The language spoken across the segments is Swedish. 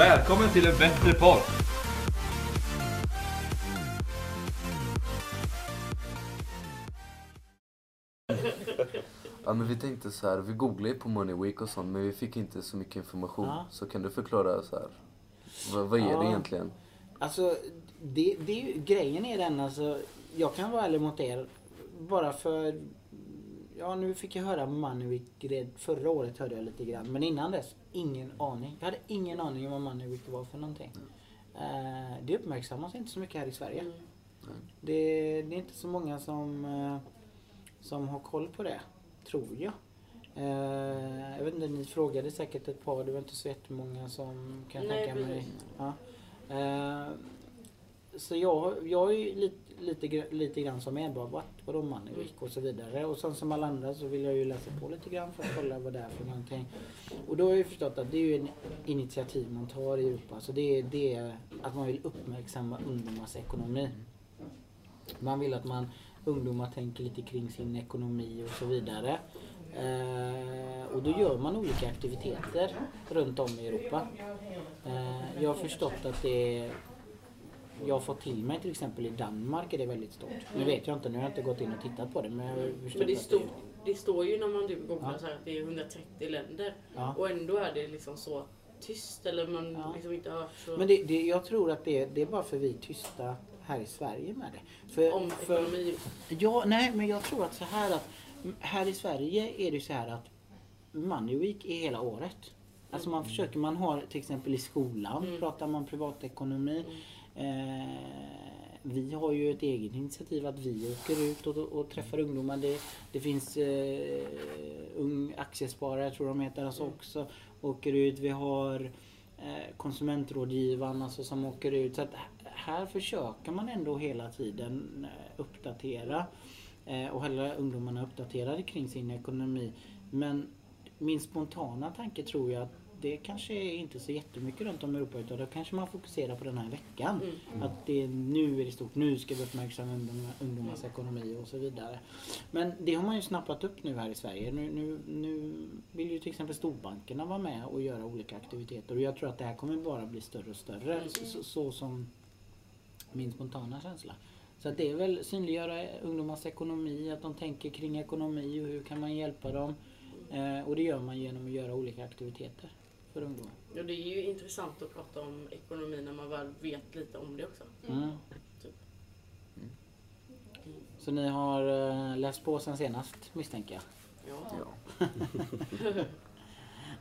Välkommen till en bättre podd! Ja men vi tänkte så här, vi googlade på Money Week och sånt men vi fick inte så mycket information. Ja. Så kan du förklara så här, vad, vad är det Ja. egentligen? Alltså, det, det är ju, grejen är den alltså. Jag kan vara ärlig mot er. Bara för... Ja, nu fick jag höra red- förra året hörde jag lite grann. Men innan dess, ingen aning. Jag hade ingen aning om vad Week var för någonting. Eh, det uppmärksammas inte så mycket här i Sverige. Det, det är inte så många som, eh, som har koll på det, tror jag. Eh, jag vet inte, ni frågade säkert ett par, det var inte så jättemånga som kan jag Nej, tänka mig. Ja. Eh, så jag, jag är lite, lite, lite grann som er, bara vad, vadå Money Week och så vidare. Och sen som alla andra så vill jag ju läsa på lite grann för att kolla vad det är för någonting. Och då har jag ju förstått att det är ju en initiativ man tar i Europa. Så det är, det är att man vill uppmärksamma ungdomars ekonomi. Man vill att man, ungdomar tänker lite kring sin ekonomi och så vidare. Eh, och då gör man olika aktiviteter runt om i Europa. Eh, jag har förstått att det är jag fått till mig till exempel i Danmark är det väldigt stort. Nu vet jag inte, nu har jag inte gått in och tittat på det men Men det, stod, det står ju när man typ googlar Ja. så här att det är 130 länder. Ja. Och ändå är det liksom så tyst eller man Ja. liksom inte hört så Men det, det, jag tror att det, det är bara för vi tysta här i Sverige med det. För, om för, ekonomi. Ja, nej, men jag tror att så här att här i Sverige är det så här att Money Week är hela året. Alltså man försöker, man har till exempel i skolan Mm. pratar man privatekonomi. Eh, vi har ju ett eget initiativ att vi åker ut och, och träffar ungdomar. Det, det finns eh, Ung Aktiesparare, tror de heter, alltså också åker ut. Vi har eh, konsumentrådgivaren alltså, som åker ut. Så att här försöker man ändå hela tiden eh, uppdatera eh, och hålla ungdomarna uppdaterade kring sin ekonomi. Men min spontana tanke tror jag att det kanske är inte så jättemycket runt om i Europa utan då kanske man fokuserar på den här veckan. Mm. Att det är, nu är det stort, nu ska vi uppmärksamma ungdomar, ungdomars ekonomi och så vidare. Men det har man ju snappat upp nu här i Sverige. Nu, nu, nu vill ju till exempel storbankerna vara med och göra olika aktiviteter och jag tror att det här kommer bara bli större och större. Mm. Så, så, som min spontana känsla. Så det är väl synliggöra ungdomars ekonomi, att de tänker kring ekonomi och hur kan man hjälpa dem. Eh, och det gör man genom att göra olika aktiviteter för ungdomar. Och det är ju intressant att prata om ekonomi när man väl vet lite om det också. Mm. Typ. Så ni har eh, läst på sen senast misstänker jag? Ja. Ja.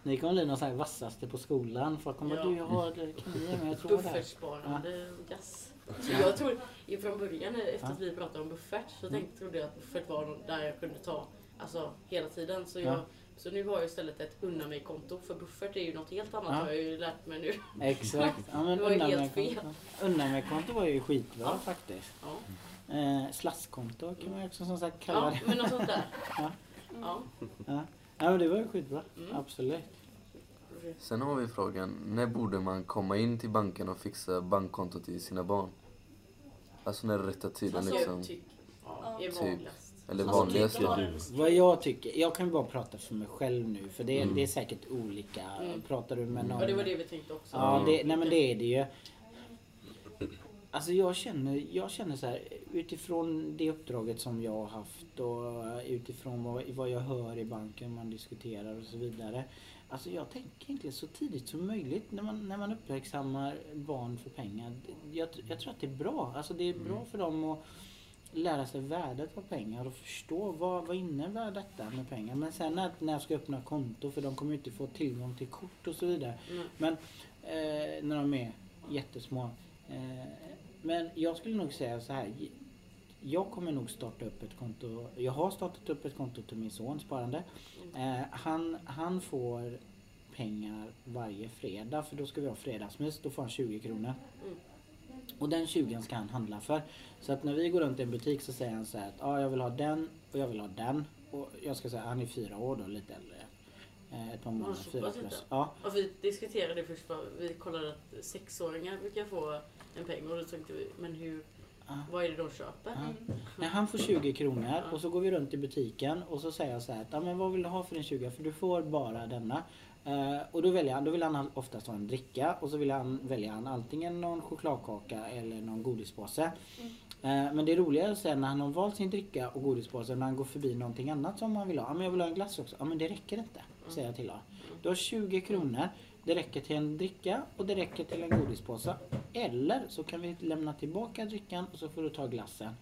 Ni kommer bli någon sån här vassaste på skolan. Folk kommer Ja. du jag har råd här? Buffertsparande, yes. Så jag tror, från början efter att vi pratade om buffert så Mm. tänkte, trodde jag att buffert var där jag kunde ta alltså, hela tiden. Så, Ja. jag, så nu har jag istället ett unna mig-konto för buffert är ju något helt annat Ja. har jag ju lärt mig nu. Exakt. Ja, men Det var ju undan helt med fel. konto. Undan med konto var ju skitbra Ja. faktiskt. Ja, Eh, slaskkonto kan man ju också som sagt kalla ja det. men något sånt där. Ja. Ja. Ja. ja men det var ju skitbra. Mm. Absolut. Sen har vi frågan, när borde man komma in till banken och fixa bankkonto till sina barn? Alltså när är rätta tiden Alltså, liksom? jag tycker ja, är Typ. vanligast. Eller Alltså, vanligast typ då? var- Vad jag tycker, jag kan ju bara prata för mig själv nu för det, Mm. det är säkert olika. Mm. Pratar du med någon? Ja, det var det vi tänkte också. Ja, det, nej men det är det ju. Alltså jag känner, jag känner så här utifrån det uppdraget som jag har haft och utifrån vad, vad jag hör i banken, man diskuterar och så vidare. Alltså jag tänker egentligen så tidigt som möjligt när man, när man uppmärksammar barn för pengar. Jag, jag tror att det är bra. Alltså det är bra för dem att lära sig värdet av pengar och förstå vad, vad innebär detta med pengar. Men sen när, när jag ska öppna konto, för de kommer ju inte få tillgång till kort och så vidare. Mm. Men eh, när de är jättesmå. Eh, men jag skulle nog säga så här. Jag kommer nog starta upp ett konto. Jag har startat upp ett konto till min son sparande. Eh, han, han får pengar varje fredag för då ska vi ha fredagsmys. Då får han 20 kronor. Mm. Och den 20 ska han handla för. Så att när vi går runt i en butik så säger han så här att ah, jag vill ha den och jag vill ha den. Och jag ska säga han är fyra år då, lite äldre. Eh, ett par månader, fyra plus. Ja. Och vi diskuterade först, vad- vi kollade att sexåringar brukar få en peng och då tänkte vi, men hur, Vad är det de köper? Ja. Nej, han får 20 kronor och så går vi runt i butiken och så säger jag så här att, ja, men vad vill du ha för din 20? För du får bara denna. Eh, och då väljer han, då vill han oftast ha en dricka och så vill han välja han antingen någon chokladkaka eller någon godispåse. Eh, men det roliga är sen när han har valt sin dricka och godispåse när han går förbi någonting annat som han vill ha. Ja men jag vill ha en glass också. Ja men det räcker inte. Säger jag till honom. Du har 20 kronor. Det räcker till en dricka och det räcker till en godispåse. Eller så kan vi lämna tillbaka drickan och så får du ta glassen.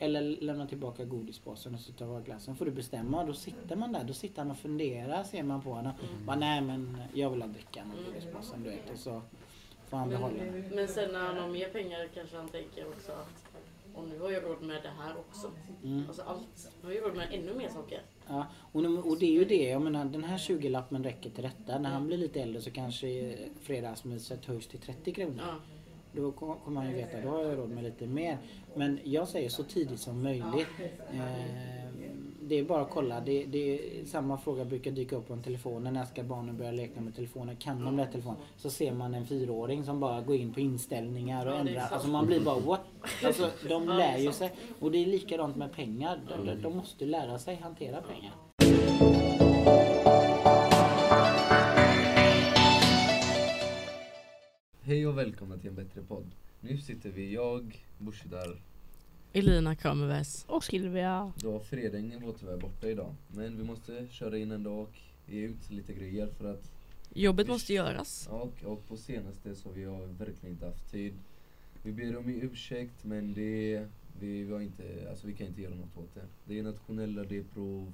Eller lämna tillbaka godispåsen och tar jag glassen. Får du bestämma. Då sitter man där. Då sitter han och funderar ser man på honom. Bara, nej men jag vill ha drickan och godispåsen du vet. Och så får han behålla den. Men, sen när han har mer pengar kanske han tänker också att och nu har jag råd med det här också. Mm. Alltså allt. Nu har jag råd med ännu mer saker. Ja, och, nu- och det är ju det, jag menar den här 20-lappen räcker till detta. När han blir lite äldre så kanske fredagsmyset höjs till 30 kronor. Ja. Då ko- kommer han ju veta, då har jag råd med lite mer. Men jag säger så tidigt som möjligt. Eh, det är bara att kolla. Det, det är, samma fråga brukar dyka upp på en telefon. När ska barnen börja leka med telefonen? Kan de lära telefonen? Så ser man en fyraåring som bara går in på inställningar och det ändrar. Alltså man blir bara what? Alltså de det lär är ju sig. Och det är likadant med pengar. De, de, de måste lära sig hantera pengar. Hej och välkomna till en bättre podd. Nu sitter vi, jag, Bushidar, Elina Kramerväs. Och Silvia. då Fredängen var tyvärr borta idag. Men vi måste köra in ändå och ge ut lite grejer för att Jobbet måste göras. och, och på senaste så vi har verkligen inte haft tid. Vi ber om ursäkt men det, vi, vi, har inte, alltså vi kan inte göra något åt det. Det är nationella, det är prov,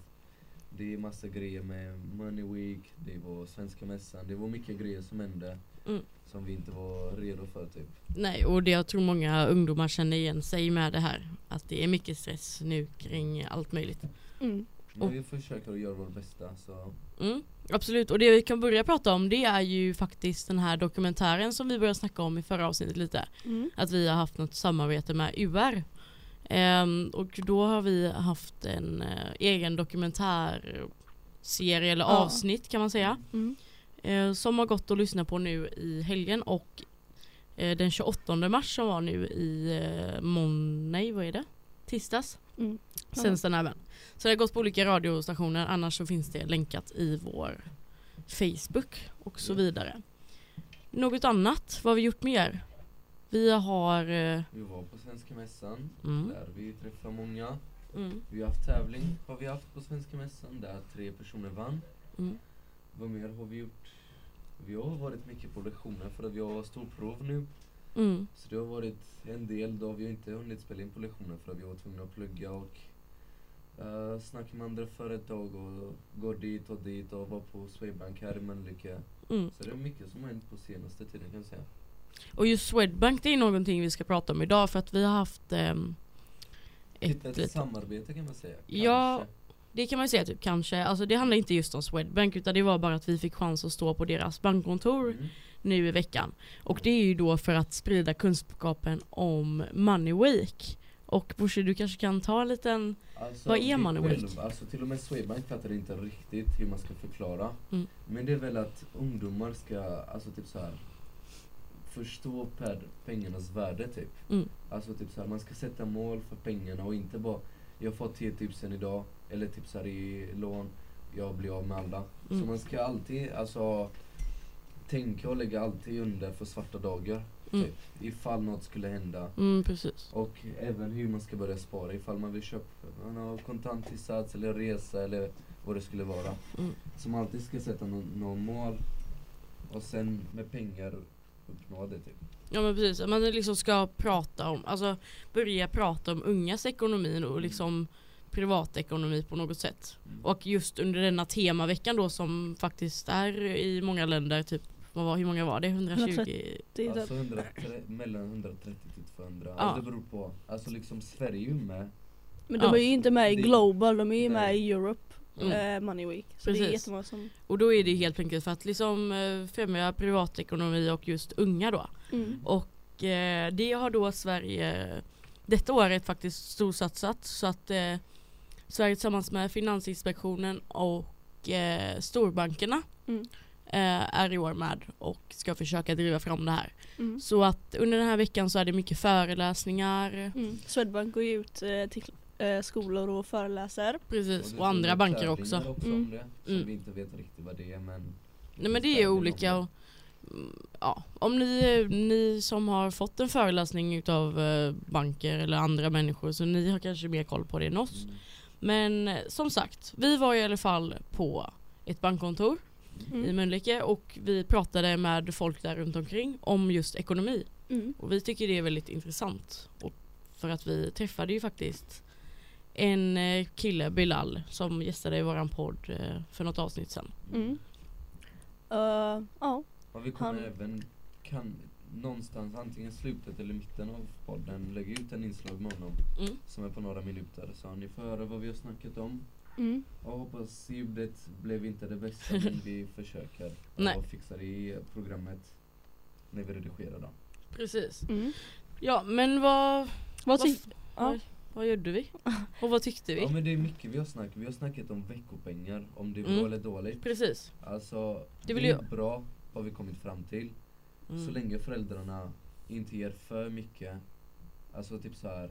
det är massa grejer med Money Week, det var svenska mässan, det var mycket grejer som hände Mm. som vi inte var redo för typ. Nej, och det jag tror många ungdomar känner igen sig med det här. Att det är mycket stress nu kring allt möjligt. Mm. Men vi försöker att göra vårt bästa så Mm, absolut, och det vi kan börja prata om det är ju faktiskt den här dokumentären som vi började snacka om i förra avsnittet lite. Mm. Att vi har haft något samarbete med UR. Ehm, och då har vi haft en eh, egen dokumentärserie eller Ja. avsnitt kan man säga. Mm. Eh, som har gått att lyssna på nu i helgen och eh, den 28 mars som var nu i eh, mån- nej vad är det? Tisdags Mm. sänds den även. Så det har gått på olika radiostationer annars så finns det länkat i vår Facebook och så vidare. Något annat? Vad har vi gjort mer? Vi har eh, vi var på Svenska Mässan mm, där vi träffade många. mm, Vi har haft tävling har vi haft på Svenska Mässan där tre personer vann. mm, Vad mer har vi gjort? Vi har varit mycket på lektioner för att vi har storprov nu. mm, Så det har varit en del då vi inte hunnit spela in på lektioner för att vi var tvungna att plugga och uh, snacka med andra företag och gå dit och dit och vara på Swedbank här i Mölnlycke. mm. Så det är mycket som har hänt på senaste tiden kan jag säga. Och just Swedbank det är någonting vi ska prata om idag för att vi har haft ehm, Ett, ett litet samarbete kan man säga. Ja, Kanske. Det kan man ju säga typ kanske, alltså det handlar inte just om Swedbank utan det var bara att vi fick chans att stå på deras bankkontor Mm. nu i veckan. Och det är ju då för att sprida kunskapen om Money Week. Och Bushi du kanske kan ta en liten, Alltså, Vad är Money Week? själv- Alltså till och med Swedbank fattar inte riktigt hur man ska förklara. Mm. Men det är väl att ungdomar ska, alltså typ så här förstå per pengarnas värde typ. Mm. Alltså typ så här, man ska sätta mål för pengarna och inte bara jag fått 10 000 idag eller så här i lån, jag blir av med alla. Mm. Så man ska alltid alltså tänka och lägga alltid under för svarta dagar. Mm. Typ, ifall något skulle hända. mm precis. Och även hur man ska börja spara ifall man vill köpa en kontantinsats eller resa eller vad det skulle vara. Mm. Så man alltid ska sätta någon, någon mål och sen med pengar uppnå det typ. Ja men precis, man liksom ska prata om, alltså börja prata om ungas ekonomi och liksom privatekonomi på något sätt. Mm. Och just under denna temaveckan då som faktiskt är i många länder, typ vad var, hur många var det? 120? 130. Det är Alltså typ, 130, mellan 130 till 200. Ja. Alltså det beror på. Alltså liksom Sverige är ju med. men de Ja. är ju inte med i Global, de är ju med i Europe Mm. eh, Money Week. Så det är Precis. jättemånga som... Och då är det helt enkelt för att liksom eh, främja privatekonomi och just unga då. Mm. Och eh, det har då Sverige detta året faktiskt storsatsat så att eh, Sverige tillsammans med Finansinspektionen och eh, storbankerna Mm. eh, är i år med och ska försöka driva fram det här. Mm. Så att under den här veckan så är det mycket föreläsningar, Mm. Swedbank går ju ut eh, till eh, skolor och föreläser. precis, det och andra banker också. också Mm. om det, som Mm. vi inte vet riktigt vad det är men Nej men det är olika och, mm, ja, om ni, ni som har fått en föreläsning utav eh, banker eller andra människor så ni har kanske mer koll på det än oss. Mm. Men eh, som sagt, vi var i alla fall på ett bankkontor i Mm. Mölnlycke och vi pratade med folk där runt omkring om just ekonomi. Mm. Och vi tycker det är väldigt intressant. Och för att vi träffade ju faktiskt en eh, kille, Bilal, som gästade i våran podd eh, för något avsnitt sen. Mm. Eh, ja. Och vi kommer Han- även kan någonstans antingen slutet eller mitten av podden lägga ut en inslag med honom Mm. som är på några minuter så ni får höra vad vi har snackat om. Mm. Och hoppas ljudet blev inte det bästa men vi försöker Nej. och fixar det i programmet när vi redigerar då. Precis. Mm. Ja men vad, Vad vad, vad, vad gjorde vi? Och vad tyckte Ja vi? men det är mycket vi har snackat Vi har snackat om veckopengar, om det är bra Mm. eller dåligt. Precis. Alltså Det det, är jag- bra har vi kommit fram till. Så Mm. länge föräldrarna inte ger för mycket. Alltså typ så här.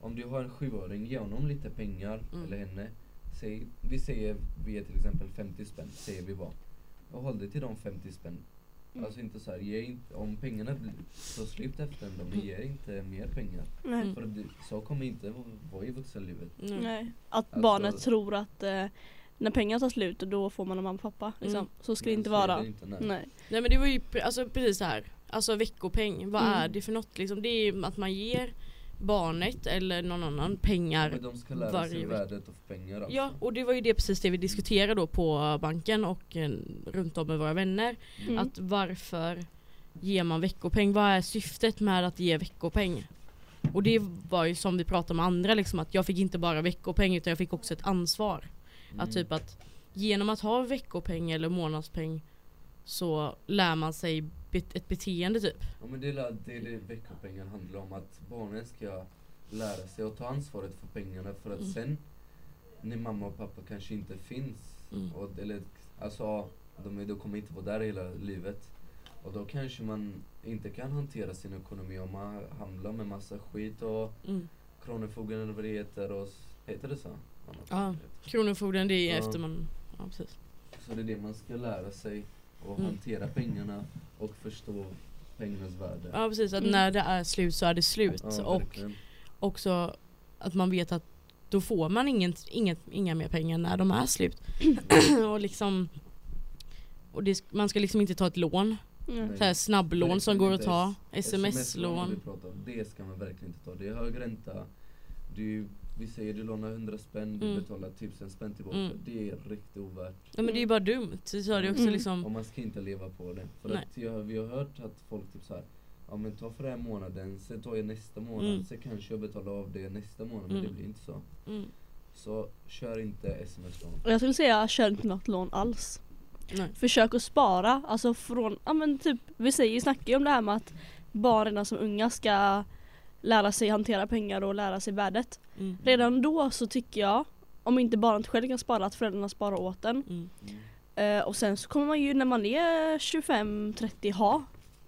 Om du har en sjuåring, ge honom lite pengar, Mm. eller henne. Säg, vi säger, vi ger till exempel 50 spänn, säger vi bara. Och håll dig till de 50 spänn. Mm. Alltså inte så här, ge inte, om pengarna så slut efter en dag, Mm. ge inte mer pengar. Nej. Mm. För det, så kommer inte vara i vuxenlivet. Mm. Nej. Att Alltså- barnet tror att eh, när pengar tar slut då får man av mamma och pappa. Liksom. Mm. Så ska det inte vara. det inte, nej. Nej. Nej men det var ju alltså, precis så här. Alltså veckopeng, vad Mm. är det för något liksom? Det är ju att man ger barnet eller någon annan pengar Men de ska lära varje sig värdet av pengar alltså. Ja, och det var ju det precis det vi diskuterade då på banken och eh, runt om med våra vänner. Mm. Att varför ger man veckopeng? Vad är syftet med att ge veckopeng? Och det var ju som vi pratade med andra liksom att jag fick inte bara veckopeng utan jag fick också ett ansvar. Mm. Att typ att genom att ha veckopeng eller månadspeng så lär man sig ett beteende typ. Ja men det är det, det veckopengen handlar om, att barnen ska lära sig att ta ansvaret för pengarna för att Mm. sen när mamma och pappa kanske inte finns, Mm. och, eller alltså de, de kommer inte vara där hela livet. Och då kanske man inte kan hantera sin ekonomi om man hamnar med massa skit och Mm. Kronofogden eller vad det heter och heter det så? Ja. Kronofogden det är Ja. efter man, ja precis. Så det är det man ska lära sig och Mm. hantera pengarna och förstå pengarnas värde. Ja precis, att Mm. när det är slut så är det slut. Ja, och verkligen. också att man vet att då får man ingen, inget, inga mer pengar när de är slut. och liksom och det, man ska liksom inte ta ett lån, Mm. Nej. så här snabblån som Verkligen går att ta, sms-lån. om, Det ska man verkligen inte ta. Det är hög ränta. Du, vi säger du lånar 100 spänn, du Mm. betalar 1000 spänn tillbaka. Mm. Det är riktigt ovärt. Ja men det är ju bara dumt. Så sa det också Mm. liksom, Och man ska inte leva på det. För Nej. att jag, vi har hört att folk typ så här. Ja men ta för den här månaden, sen tar jag nästa månad, Mm. sen kanske jag betalar av det nästa månad. Men Mm. det blir inte så. mm, Så kör inte sms-lån. Och Jag skulle säga kör inte något lån alls. nej. Försök att spara, alltså från, ja men typ, vi säger, snackar ju om det här med att barn redan som unga ska lära sig hantera pengar och lära sig värdet. Mm, Redan då så tycker jag, om inte barnet själv kan spara, att föräldrarna sparar åt en. mm, Mm. Eh, och sen så kommer man ju när man är 25-30 ha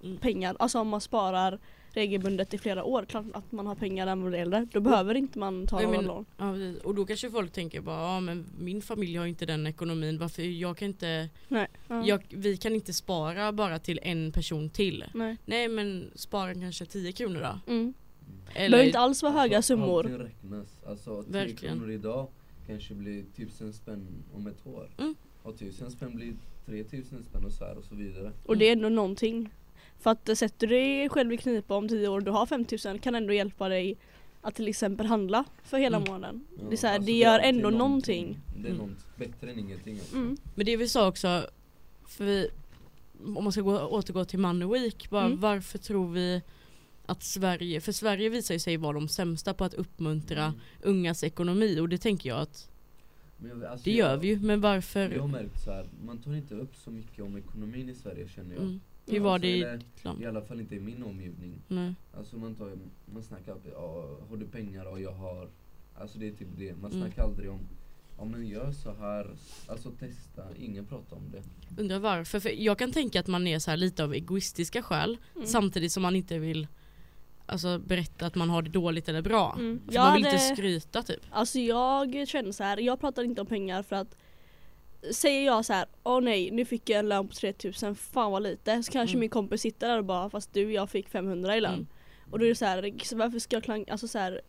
mm. pengar. Alltså om man sparar regelbundet i flera år, klart att man har pengar när man är äldre. Då behöver inte man ta några lån. Ja, och då kanske folk tänker bara, ja men min familj har inte den ekonomin, varför jag kan inte, Nej. Ja. jag, vi kan inte spara bara till en person till. Nej. Nej men spara kanske 10 kronor då. Mm. Det Eller, behöver inte alls vara höga Alltså, summor. Allting räknas. Alltså 10 Verkligen. kronor idag kanske blir 1000 spänn om ett år. Mm. Och 1000 spänn blir 3000 spänn och så här och så vidare. Och det är ändå någonting. För att eh, sätter du dig själv i knipa om 10 år och du har 5000 kan ändå hjälpa dig att till exempel handla för hela Mm. månaden. Ja, det, är så här, alltså, det gör alltid ändå någonting. Det är Mm. något bättre än ingenting. Alltså. Mm. Men det vi sa också, för vi, om man ska gå, återgå till Money Week, bara Mm. varför tror vi att Sverige, för Sverige visar ju sig vara de sämsta på att uppmuntra Mm. ungas ekonomi och det tänker jag att Men jag- alltså, det jag- gör vi ju, men varför? Jag har märkt så här, man tar inte upp så mycket om ekonomin i Sverige känner jag. Mm. Hur Ja, var alltså, det i ditt land? I alla fall inte i min omgivning. Nej. Alltså man tar man snackar ja, har du pengar? Ja, jag har. Alltså det är typ det. Man Mm. snackar aldrig om Ja men gör så här, alltså testa, ingen pratar om det. Undrar varför, för jag kan tänka att man är så här lite av egoistiska skäl Mm. samtidigt som man inte vill alltså, berätta att man har det dåligt eller bra. Mm. Jag man vill inte hade- skryta typ. Alltså jag känner så här, jag pratar inte om pengar för att Säger jag så här, åh nej nu fick jag en lön på 3000, fan vad lite. Så kanske Mm. min kompis sitter där och bara, fast du jag fick 500 i lön. Mm. Och då är det så här, så varför ska jag klang, alltså så här,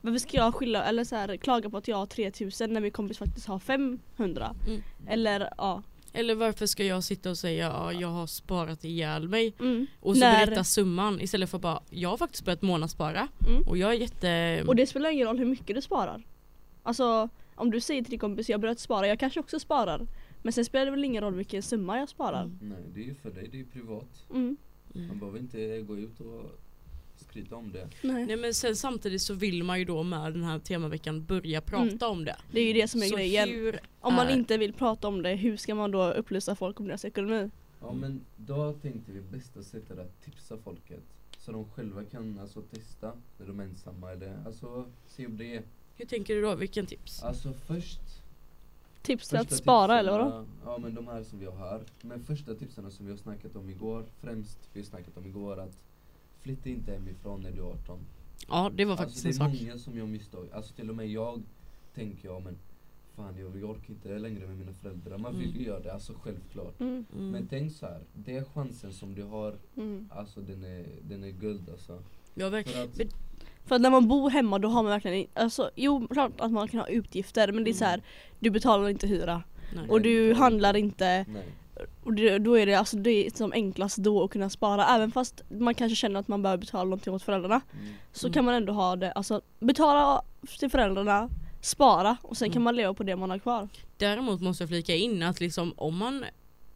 varför ska jag skylla, eller så här, klaga på att jag har 3000 när min kompis faktiskt har 500? Mm. Eller ja. Eller varför ska jag sitta och säga ja, jag har sparat ihjäl mig Mm. och så När- berätta summan istället för bara jag har faktiskt börjat månadsspara Mm. och jag är jätte... Och det spelar ingen roll hur mycket du sparar. Alltså om du säger till din kompis jag har börjat spara, jag kanske också sparar. Men sen spelar det väl ingen roll vilken summa jag sparar. Mm. Nej det är ju för dig, det är ju privat. Mm. Man behöver inte gå ut och skryta om det. Nej. Nej men sen samtidigt så vill man ju då med den här temaveckan börja prata Mm. om det. Det är ju det som är så grejen. hur Om man är- inte vill prata om det, hur ska man då upplysa folk om deras ekonomi? Ja men då tänkte vi bästa sättet att tipsa folket. Så de själva kan alltså testa när de är ensamma eller alltså se om det är. Hur tänker du då? Vilken tips? Alltså först Tips till att spara tipsen, eller vadå? ja, Ja men de här som vi har här. Men första tipsen som vi har snackat om igår, främst vi har snackat om igår att flytta inte hemifrån när du är 18. Ja det var faktiskt alltså, det en är sak. många som gör misstag. Alltså till och med jag tänker jag men fan jag, jag orkar inte längre med mina föräldrar. Man vill Mm. ju göra det, alltså självklart. Mm. Men Mm. tänk så här, det är chansen som du har, Mm. alltså den är, den är guld alltså. Ja, verkligen. För att, För när man bor hemma då har man verkligen, alltså jo klart att man kan ha utgifter men det är så här, du betalar inte hyra Nej. och du handlar inte nej. Och det, då är det alltså det är som enklast då att kunna spara även fast man kanske känner att man behöver betala någonting åt föräldrarna Mm. så Mm. kan man ändå ha det, alltså betala till föräldrarna, spara och sen kan Mm. man leva på det man har kvar. Däremot måste jag flika in att liksom om man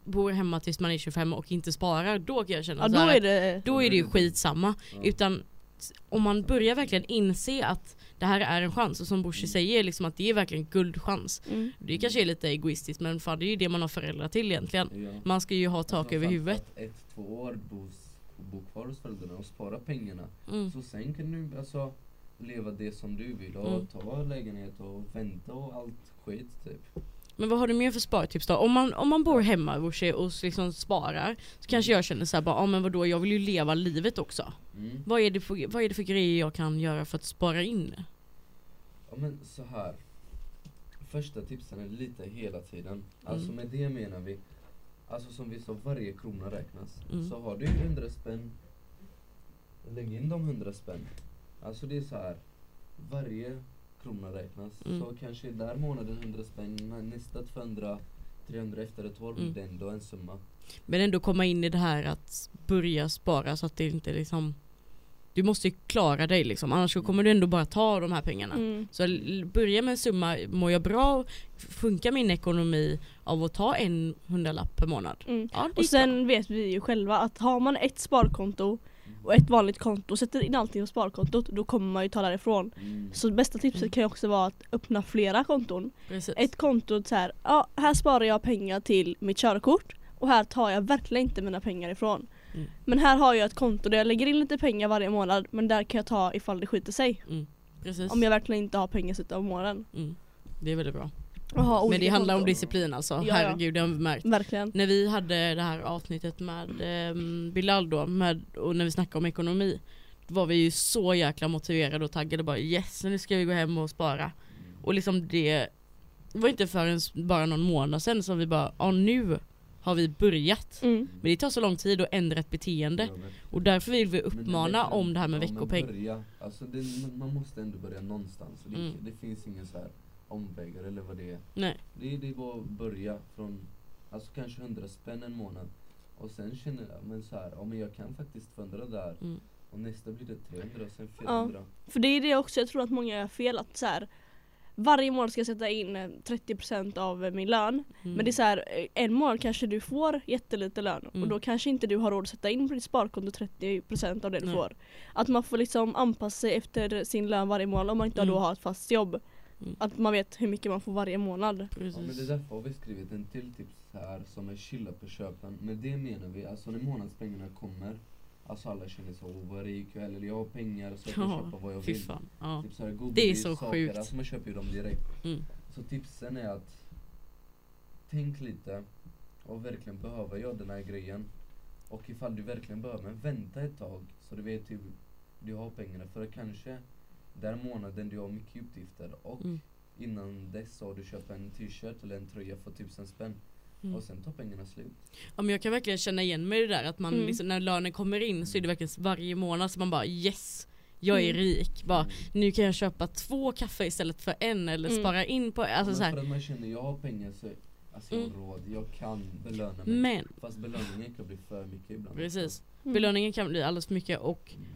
bor hemma tills man är 25 och inte sparar då kan jag känna Ja så då här är att det, då är det ju skitsamma. Ja. Utan s- om man börjar verkligen inse att det här är en chans och som Bushi säger liksom att det är verkligen guldchans. mm. Det kanske är lite egoistiskt men fan det är ju det man har föräldrar till egentligen. Ja. Man ska ju ha tak Alltså, över huvudet. Ett, två år bo, bo kvar hos föräldrarna och spara pengarna. Mm. Så sen kan du alltså leva det som du vill och Mm. ta lägenhet och vänta och allt skit typ. Men vad har du mer för spartips då? Om man, om man bor hemma Bushi, och liksom sparar så kanske jag känner såhär bara, ja men vadå jag vill ju leva livet också. Mm. Vad är, det för, vad är det för grejer jag kan göra för att spara in? Ja men så här. Första tipsen är lite hela tiden. Alltså Mm. med det menar vi Alltså som vi sa, varje krona räknas. Mm. Så har du 100 spänn Lägg in de 100 spänn. Alltså det är så här. Varje krona räknas. Mm. Så kanske där månaden 100 spänn, nä- nästa 200 300 efter ett år blir Mm. det ändå en summa. Men ändå komma in i det här att börja spara så att det inte liksom Du måste ju klara dig liksom, annars så kommer du ändå bara ta de här pengarna. Mm. Så börja med en summa, mår jag bra, funkar min ekonomi av att ta en hundralapp per månad? Mm. Ja, Och bra. sen vet vi ju själva att har man ett sparkonto och ett vanligt konto och sätter in allting på sparkontot då kommer man ju ta därifrån. Mm. Så bästa tipset Mm. kan ju också vara att öppna flera konton. Precis. Ett konto så här, ja här sparar jag pengar till mitt körkort och här tar jag verkligen inte mina pengar ifrån. Mm. Men här har jag ett konto där jag lägger in lite pengar varje månad men där kan jag ta ifall det skiter sig. Precis. Om jag verkligen inte har pengar slutet av månaden. Mm. Det är väldigt bra. Och ha Men det handlar om disciplin alltså, Ja, ja. herregud det har vi märkt. Verkligen. När vi hade det här avsnittet med eh, Bilal då, med, och när vi snackade om ekonomi Då var vi ju så jäkla motiverade och taggade bara yes, nu ska vi gå hem och spara Och liksom det Det var inte förrän bara någon månad sedan som vi bara, ja nu har vi börjat Mm. Men det tar så lång tid att ändra ett beteende Ja, men- Och därför vill vi det uppmana bättre- om det här med ja, veckopeng Börja. Alltså det, man, man måste ändå börja någonstans. Det, Mm. det finns ingen så här omvägar eller vad det är. Nej, Det, det är bara att börja från alltså kanske 100 spänn en månad. Och sen känner jag, men så här, ja, men jag kan faktiskt få 100 där. mm. Och nästa blir det 300 och sen 400. För det är det också, jag tror att många gör fel att så här, varje månad ska jag sätta in eh, 30% av eh, min lön. Mm. Men det är så här, eh, en månad kanske du får jättelite lön och Mm. då kanske inte du har råd att sätta in på ditt sparkonto 30% av det du Nej. får. Att man får liksom anpassa sig efter sin lön varje månad om man inte Mm. då har ett fast jobb. Mm. Att man vet hur mycket man får varje månad. Ja, men det är därför har vi skrivit en till tips här som är chilla på köpen. Med det menar vi, alltså när månadspengarna kommer, alltså alla känner så, oh, vad rik jag är, eller jag har pengar så jag kan Ja, köpa vad jag vill. Ja. Typ så här, Det är så saker, sjukt. Alltså man köper ju dem direkt. Mm. Så tipsen är att tänk lite och verkligen behöver jag den här grejen. Och ifall du verkligen behöver, men vänta ett tag så du vet hur du har pengarna. För kanske den månaden du har mycket utgifter och Mm. innan dess så har du köpt en t-shirt eller en tröja för tusen spänn. Mm. Och sen tar pengarna slut. Ja, men jag kan verkligen känna igen mig i det där att man Mm. liksom, när lönen kommer in så är det verkligen varje månad så man bara yes, jag är Mm. rik. Bara, nu kan jag köpa två kaffe istället för en eller Mm. spara in på, alltså så här. för att man känner jag har pengar så alltså jag har Mm. råd, jag kan belöna mig. Men Fast belöningen kan bli för mycket ibland. precis, Mm. belöningen kan bli alldeles för mycket och Mm.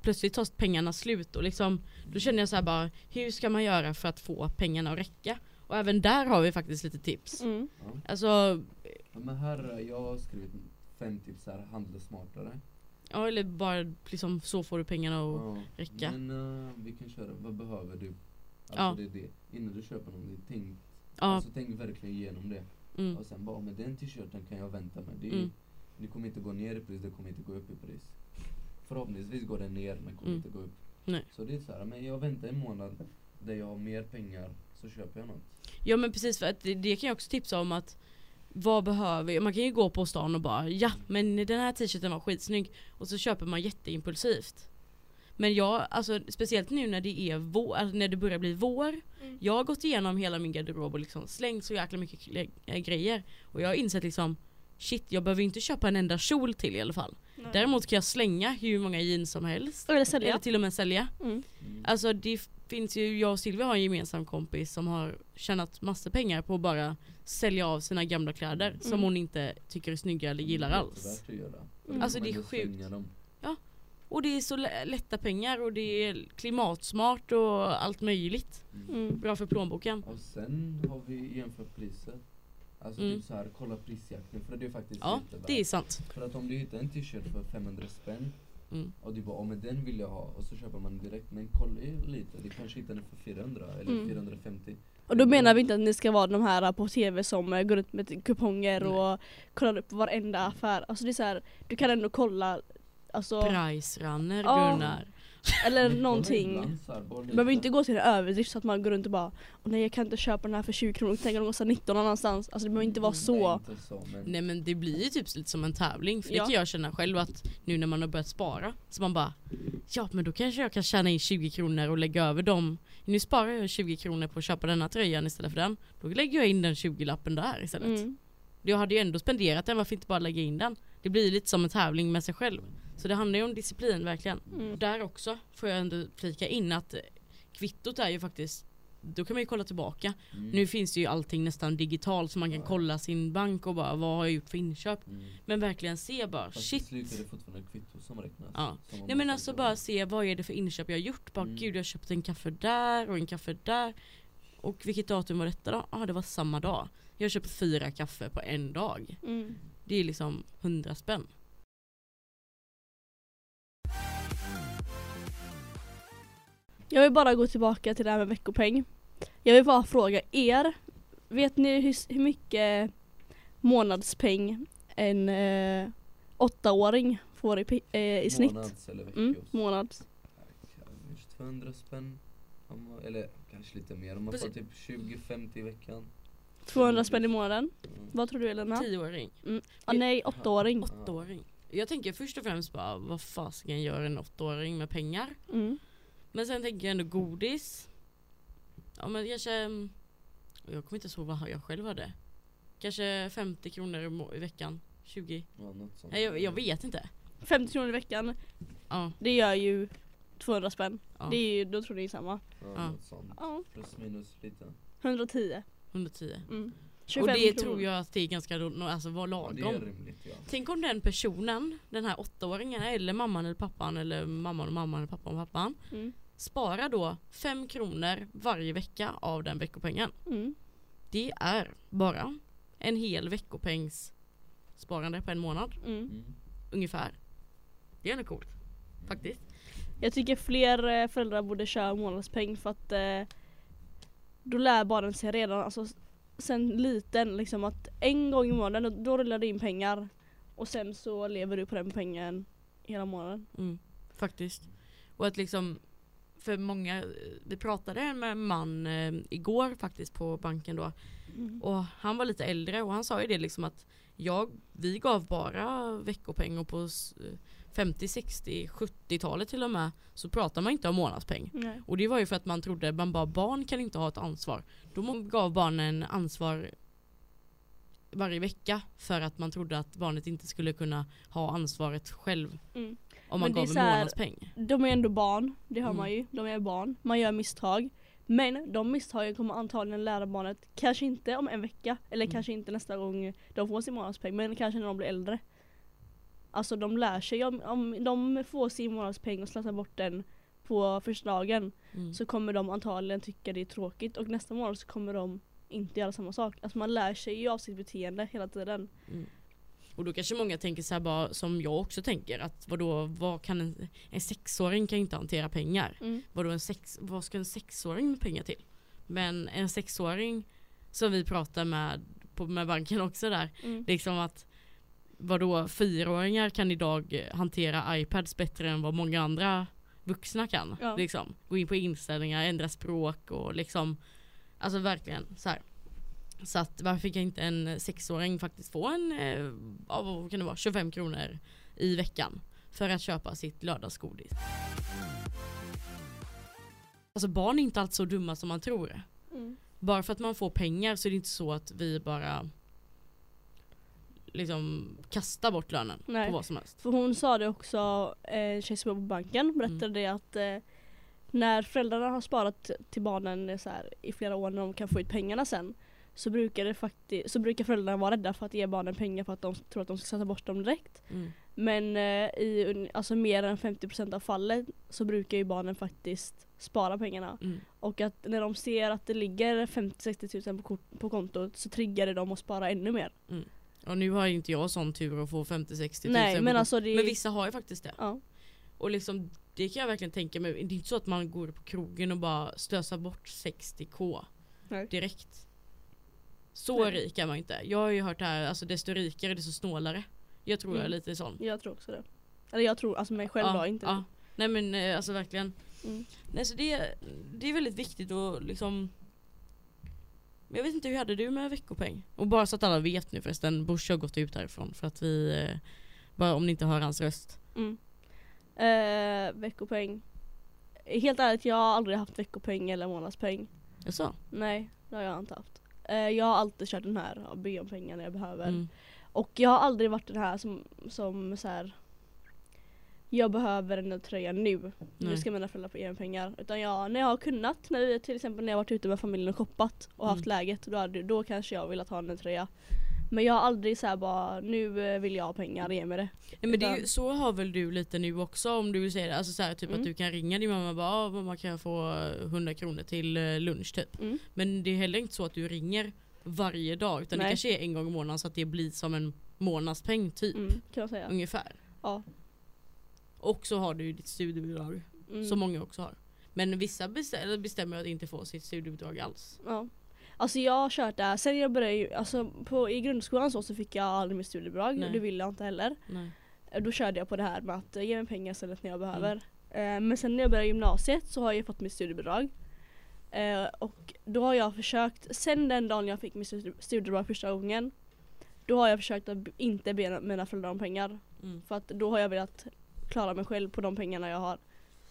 Plötsligt tar pengarna slut och liksom då känner jag så här bara hur ska man göra för att få pengarna att räcka? Och även där har vi faktiskt lite tips. Mm. Ja. Alltså, Ja, men här, jag har skrivit fem tips här, handla smartare. ja eller bara liksom så får du pengarna att Ja, räcka. Men eh, vi kan köra, vad behöver du? Alltså Ja. det är det. Innan du köper någonting, tänk, Ja, alltså, tänk verkligen igenom det. mm, Och sen bara, med den t-shirten kan jag vänta med. Det, är- Mm. det kommer inte gå ner i pris, det kommer inte gå upp i pris. Förhoppningsvis går det ner men kommer Mm. inte gå upp. Nej. Så det är så här, men jag väntar en månad där jag har mer pengar så köper jag något. Ja men precis för att det, det kan jag också tipsa om att vad behöver jag? Man kan ju gå på stan och bara ja men den här t-shirten var skitsnygg och så köper man jätteimpulsivt. Men jag, alltså speciellt nu när det är vår, alltså när det börjar bli vår. Mm. Jag har gått igenom hela min garderob och liksom slängt så jäkla mycket grejer. Och jag har insett liksom shit jag behöver inte köpa en enda kjol till i alla fall. Nej. Däremot kan jag slänga hur många jeans som helst. Eller sälja. Eller till och med sälja. Mm. Mm. Alltså det finns ju, jag och Silvia har en gemensam kompis som har tjänat massor pengar på att bara sälja av sina gamla kläder som Mm. hon inte tycker är snygga eller gillar Det är alls. Mm. Alltså, det är sjukt. dem. Och det är så lä- lätta pengar och det är klimatsmart och allt möjligt. Mm. Mm. Bra för plånboken. Och sen har vi jämfört priser. Alltså Mm. typ så här, kolla prisjakten för det är faktiskt Ja, jättevärt. det är sant. För att om du hittar en t-shirt för 500 spänn Mm. och du bara oh, men den vill jag ha och så köper man direkt men kolla lite, du kanske hittar den för 400 eller Mm. 450. Och då menar vi inte att ni ska vara de här på tv som eh, går runt med kuponger Nej. och kollar upp varenda affär. Alltså det är så här, du kan ändå kolla Alltså, Price runner Ja. Gunnar. Eller någonting. lite. behöver inte gå till en överdrift så att man går runt och bara Åh nej jag kan inte köpa den här för 20 kronor, tänk att de kostar 19 någon annanstans. Alltså det behöver inte vara så. Nej, inte så men Nej men det blir ju typ lite som en tävling för Ja. det kan jag känna själv att nu när man har börjat spara så man bara Ja men då kanske jag kan tjäna in 20 kronor och lägga över dem Nu sparar jag 20 kronor på att köpa denna tröjan istället för den Då lägger jag in den 20-lappen där istället Mm. Jag hade ju ändå spenderat den, varför inte bara lägga in den? Det blir lite som en tävling med sig själv Så det handlar ju om disciplin verkligen Mm. Och där också får jag ändå flika in att eh, kvittot är ju faktiskt då kan man ju kolla tillbaka. mm. Nu finns det ju allting nästan digitalt så man kan Ja. kolla sin bank och bara vad har jag gjort för inköp. Mm. Men verkligen se bara Fast shit. slut är det fortfarande kvitto som räknas. Ja. Som Nej men alltså bara se vad är det för inköp jag har gjort. Bara Mm. gud jag köpte en kaffe där och en kaffe där. Och vilket datum var detta då? Ja ah, det var samma dag. Jag köpte fyra kaffe på en dag. Mm. Det är liksom hundra spänn. Jag vill bara gå tillbaka till det här med veckopeng. Jag vill bara fråga er, vet ni hur, hur mycket månadspeng en eh, åttaåring får i, eh, i snitt? Månads eller veckos. Mm, månads. Kanske 200 spänn. Eller kanske lite mer. Om man får typ 20-50 i veckan. 200 spänn i månaden. Mm. Vad tror du Elena? Tioåring. Ah, nej, åttaåring. Åttaåring. Jag tänker först och främst bara vad fasiken gör en åttaåring med pengar? Mm. Men sen tänker jag ändå godis. Ja men kanske mm, Jag kommer inte ihåg vad jag själv hade. Kanske 50 kronor i veckan. 20. Ja. Nej jag, jag vet inte. 50 kronor i veckan, Ja, det gör ju 200 spänn. ja. Det är ju, då tror ni samma. Ja, Ja. något sånt. Ja, Plus minus lite. 110. 110. Mm. Och 25 det kronor. tror jag att det är ganska alltså var Ja, det är lagom. rimligt ja. Tänk om den personen, den här åttaåringen eller mamman eller pappan eller mamman och mamman eller pappan och pappan Mm. sparar då 5 kronor varje vecka av den veckopengen. Mm. Det är bara en hel veckopengs sparande på en månad Mm. Mm. ungefär. Det är ändå coolt faktiskt. Jag tycker fler eh, föräldrar borde köra månadspeng för att eh, då lär barnen sig redan, alltså sen liten liksom att en gång i månaden då, rullar det in pengar och sen så lever du på den pengen hela månaden. Mm, faktiskt. Och att liksom för många, vi pratade med en man eh, igår faktiskt på banken då Mm. och han var lite äldre och han sa ju det liksom att jag, vi gav bara veckopeng och på s- 50, 60, 70-talet till och med så pratar man inte om månadspeng. Nej. Och det var ju för att man trodde man bara barn kan inte ha ett ansvar. Då gav barnen ansvar varje vecka för att man trodde att barnet inte skulle kunna ha ansvaret själv Mm. om man gav en här- månadspeng. De är ändå barn, det hör Mm. man ju. De är barn, man gör misstag. Men de misstagen kommer antagligen lära barnet, kanske inte om en vecka, eller Mm. kanske inte nästa gång de får sin månadspeng, men kanske när de blir äldre. Alltså de lär sig, om, om de får sin månadspeng och slösar bort den på första dagen Mm. så kommer de antagligen tycka det är tråkigt och nästa månad så kommer de inte göra samma sak. Alltså man lär sig ju av sitt beteende hela tiden. Mm. Och då kanske många tänker så här bara som jag också tänker att vadå, vad kan en, en sexåring kan inte hantera pengar. Mm. Vadå en sex, vad ska en sexåring med pengar till? Men en sexåring som vi pratar med på, med banken också där, Mm. liksom att vadå fyraåringar kan idag hantera iPads bättre än vad många andra vuxna kan. Ja. Liksom. Gå in på inställningar, ändra språk och liksom Alltså verkligen så här. Så att varför kan inte en sexåring faktiskt få en, eh, vad kan det vara, 25 kronor i veckan för att köpa sitt lördagsgodis. Alltså barn är inte alltid så dumma som man tror. Mm. Bara för att man får pengar så är det inte så att vi bara liksom kastar bort lönen Nej. på vad som helst. För hon sa det också, eh, en tjej som jobbar på banken berättade Mm. det att eh, när föräldrarna har sparat till barnen eh, så här, i flera år när de kan få ut pengarna sen så brukar, det fakti- så brukar föräldrarna vara rädda för att ge barnen pengar för att de tror att de ska sätta bort dem direkt. Mm. Men eh, i alltså mer än 50% av fallet så brukar ju barnen faktiskt spara pengarna. Mm. Och att när de ser att det ligger 50-60 tusen på, kort- på kontot så triggar det dem att spara ännu mer. Och nu har ju inte jag sån tur att få 50-60 tusen Nej på men alltså det men vissa har ju faktiskt det. ja. Och liksom det kan jag verkligen tänka mig. Det är inte så att man går på krogen och bara slösar bort 60k Nej. direkt. Så Nej. rik är man inte. Jag har ju hört det här, alltså desto rikare desto snålare. Jag tror jag är Mm. lite sån. Jag tror också det. Eller jag tror, alltså mig själv ja, då, inte ja. Nej men eh, alltså verkligen. Mm. Nej så det, det är väldigt viktigt att liksom Men Jag vet inte, hur hade du med veckopeng? Och bara så att alla vet nu förresten, Bush har gått ut härifrån för att vi eh, Bara om ni inte hör hans röst Mm. Eh, veckopeng. Helt ärligt, jag har aldrig haft veckopeng eller månadspeng. Sa? Nej, det har jag inte haft. Eh, jag har alltid kört den här, be om pengar när jag behöver. Mm. Och jag har aldrig varit den här som, som så här. Jag behöver den här tröjan nu. Nu Nej. ska mina föräldrar få ge mig pengar. Utan jag, när jag har kunnat, när vi, till exempel när jag varit ute med familjen och shoppat och haft Mm. läget, då, hade, då kanske jag velat ha en tröja. Men jag har aldrig så här bara, nu eh, vill jag ha pengar, ge mig det. Nej men det är ju, så har väl du lite nu också om du det, alltså så här, typ Mm. att du kan ringa din mamma och bara "Ah, mamma kan jag få eh, 100 kronor till eh, lunch typ Mm. Men det är heller inte så att du ringer varje dag utan det Nej. kanske är en gång i månaden så att det blir som en månadspeng typ Mm, kan man säga. ungefär Ja. Och så har du ju ditt studiebidrag Mm. som många också har Men vissa bestämmer, bestämmer att inte få sitt studiebidrag alls Ja. Alltså jag har kört det sen jag började alltså på, i grundskolan så, så fick jag aldrig mitt studiebidrag, Nej. det ville jag inte heller. Nej. Eh, Då körde jag på det här med att eh, ge mig pengar istället när jag Mm. behöver. Eh, Men sen när jag började gymnasiet så har jag fått mitt studiebidrag. Eh, Och då har jag försökt, sen den dagen jag fick mitt studi- studiebidrag första gången Då har jag försökt att inte be mina föräldrar om pengar. Mm. För att då har jag velat klara mig själv på de pengarna jag har.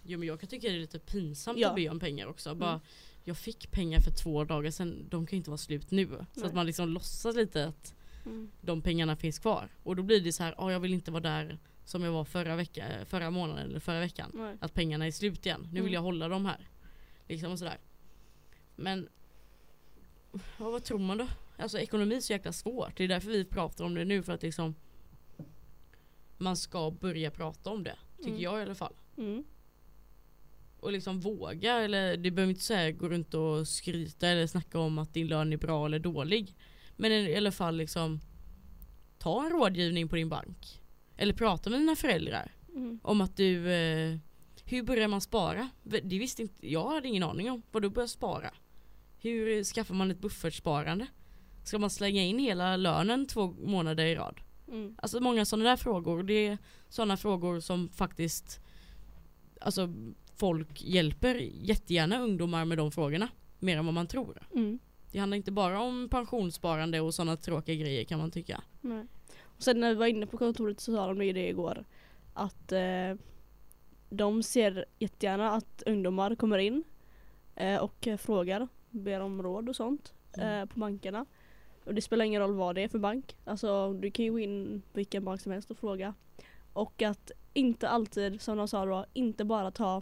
Jo men jag kan tycka det är lite pinsamt Ja. att be om pengar också. Mm. Bara, jag fick pengar för två dagar sedan, de kan ju inte vara slut nu. Så Nej. att man liksom låtsas lite att Mm. de pengarna finns kvar. Och då blir det så här, ah, jag vill inte vara där som jag var förra, vecka, förra månaden eller förra veckan. Nej. Att pengarna är slut igen. Nu vill Mm. jag hålla dem här. Liksom och sådär. Men ja, vad tror man då? Alltså ekonomi är så jäkla svårt. Det är därför vi pratar om det nu för att liksom man ska börja prata om det. Tycker Mm. jag i alla fall. Mm. Och liksom våga eller det behöver inte säga gå runt och skryta eller snacka om att din lön är bra eller dålig. Men i alla fall liksom ta en rådgivning på din bank. Eller prata med dina föräldrar Mm. om att du eh, hur börjar man spara? Det visste inte, jag hade ingen aning om vad du börjar spara. Hur skaffar man ett buffertsparande? Ska man slänga in hela lönen två månader i rad? Mm. Alltså många sådana där frågor. Det är sådana frågor som faktiskt Alltså folk hjälper jättegärna ungdomar med de frågorna. Mer än vad man tror. Mm. Det handlar inte bara om pensionssparande och sådana tråkiga grejer kan man tycka. Nej. Och sen när vi var inne på kontoret så sa de ju det igår att eh, de ser jättegärna att ungdomar kommer in eh, och eh, frågar, ber om råd och sånt Mm. eh, på bankerna. Och det spelar ingen roll vad det är för bank. Alltså du kan ju gå in vilken bank som helst och fråga. Och att inte alltid, som de sa då, inte bara ta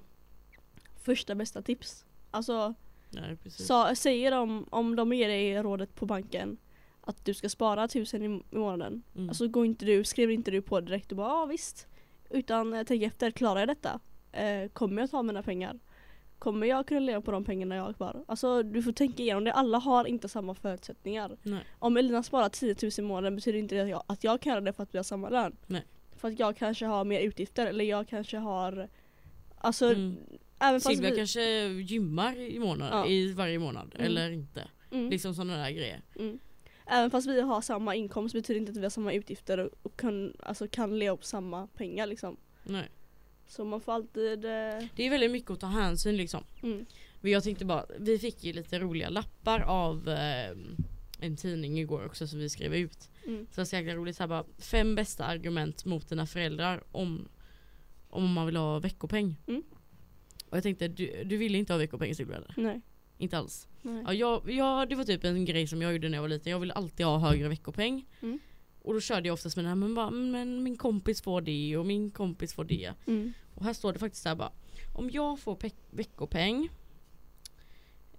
första bästa tips. Alltså Nej, sa, säger de, om de ger dig rådet på banken att du ska spara tusen i, i månaden. Mm. Alltså går inte du, skriver inte du på direkt och bara ja visst. Utan eh, tänk efter, klarar jag detta? Eh, kommer jag ta mina pengar? Kommer jag kunna leva på de pengarna jag har kvar? Alltså du får tänka igenom det, alla har inte samma förutsättningar. Nej. Om Elina sparar 10 000 i månaden betyder inte det att jag, att jag kan göra det för att vi har samma lön. Nej. För att jag kanske har mer utgifter eller jag kanske har Alltså Mm. även fast vi, kanske gymmar i, månad, Ja. i varje månad Mm. eller inte. mm. Liksom sådana där grejer. Mm. Även fast vi har samma inkomst betyder inte att vi har samma utgifter och, och kan, alltså, kan leva på samma pengar liksom. Nej. Så man får alltid... Eh, Det är väldigt mycket att ta hänsyn liksom. mm. Men jag tänkte bara, vi fick ju lite roliga lappar av eh, en tidning igår också som vi skrev ut. Mm. Så det var så jäkla roligt, så här bara, fem bästa argument mot dina föräldrar om, om man vill ha veckopeng. Mm. Och jag tänkte, du, du ville inte ha veckopeng Silvia eller? Nej. Inte alls. Nej. Ja, jag, jag, det var typ en grej som jag gjorde när jag var liten, jag ville alltid ha högre veckopeng. Mm. Och då körde jag oftast med det här, men, bara, men min kompis får det och min kompis får det. Mm. Och här står det faktiskt så här bara. Om jag får pe- veckopeng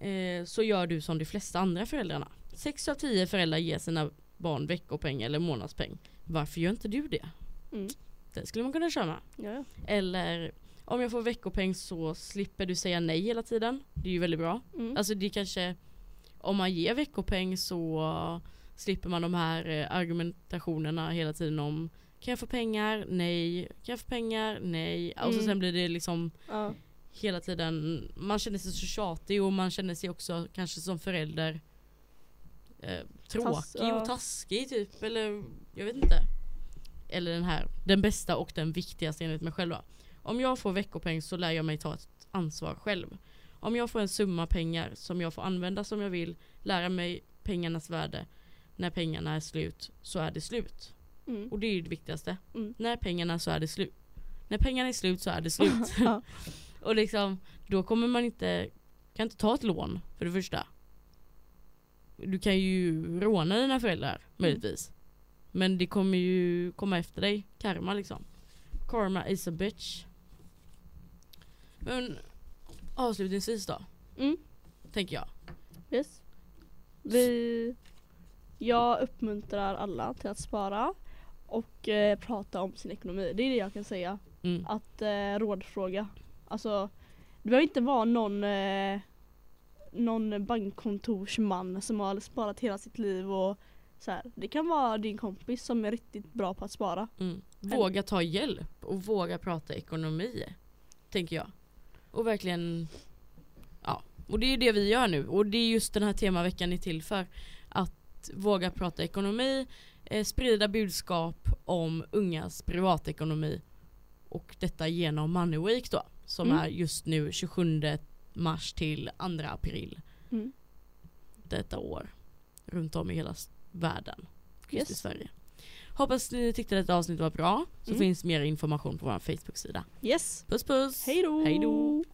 eh, så gör du som de flesta andra föräldrarna. Sex av tio föräldrar ger sina barn veckopeng eller månadspeng. Varför gör inte du det? Mm. Det skulle man kunna köra med. Ja. Eller om jag får veckopeng så slipper du säga nej hela tiden. Det är ju väldigt bra. Mm. Alltså det kanske Om man ger veckopeng så slipper man de här eh, argumentationerna hela tiden om Kan jag få pengar? Nej. Kan jag få pengar? Nej. Och så Mm. sen blir det liksom ja. hela tiden Man känner sig så tjatig och man känner sig också kanske som förälder eh, Tråkig Tass- ja. och taskig typ eller jag vet inte Eller den här Den bästa och den viktigaste enligt mig själv. Om jag får veckopeng så lär jag mig ta ett ansvar själv. Om jag får en summa pengar som jag får använda som jag vill, lära mig pengarnas värde. När pengarna är slut så är det slut. Mm. Och det är ju det viktigaste. Mm. När pengarna så är det slut. När pengarna är slut så är det slut. ja. och liksom, då kommer man inte, kan inte ta ett lån för det första. Du kan ju råna dina föräldrar möjligtvis. Men det kommer ju komma efter dig, karma liksom. Karma is a bitch. Men avslutningsvis då, Mm. tänker jag. Yes. Vi, jag uppmuntrar alla till att spara och eh, prata om sin ekonomi. Det är det jag kan säga. Mm. Att eh, rådfråga. Alltså, det behöver inte vara någon, eh, någon bankkontorsman som har sparat hela sitt liv och så här. Det kan vara din kompis som är riktigt bra på att spara. Mm. Våga ta hjälp och våga prata ekonomi. Tänker jag. Och verkligen Ja, och det är det vi gör nu och det är just den här temaveckan är till för att våga prata ekonomi, eh, sprida budskap om ungas privatekonomi och detta genom Money Week då som Mm. är just nu 27 mars till 2 april Mm. detta år runt om i hela världen. Just i Yes. Sverige. Hoppas ni tyckte detta avsnitt var bra. Så Mm. finns mer information på vår Facebook-sida. Yes. Puss puss! Hej då! Hej då!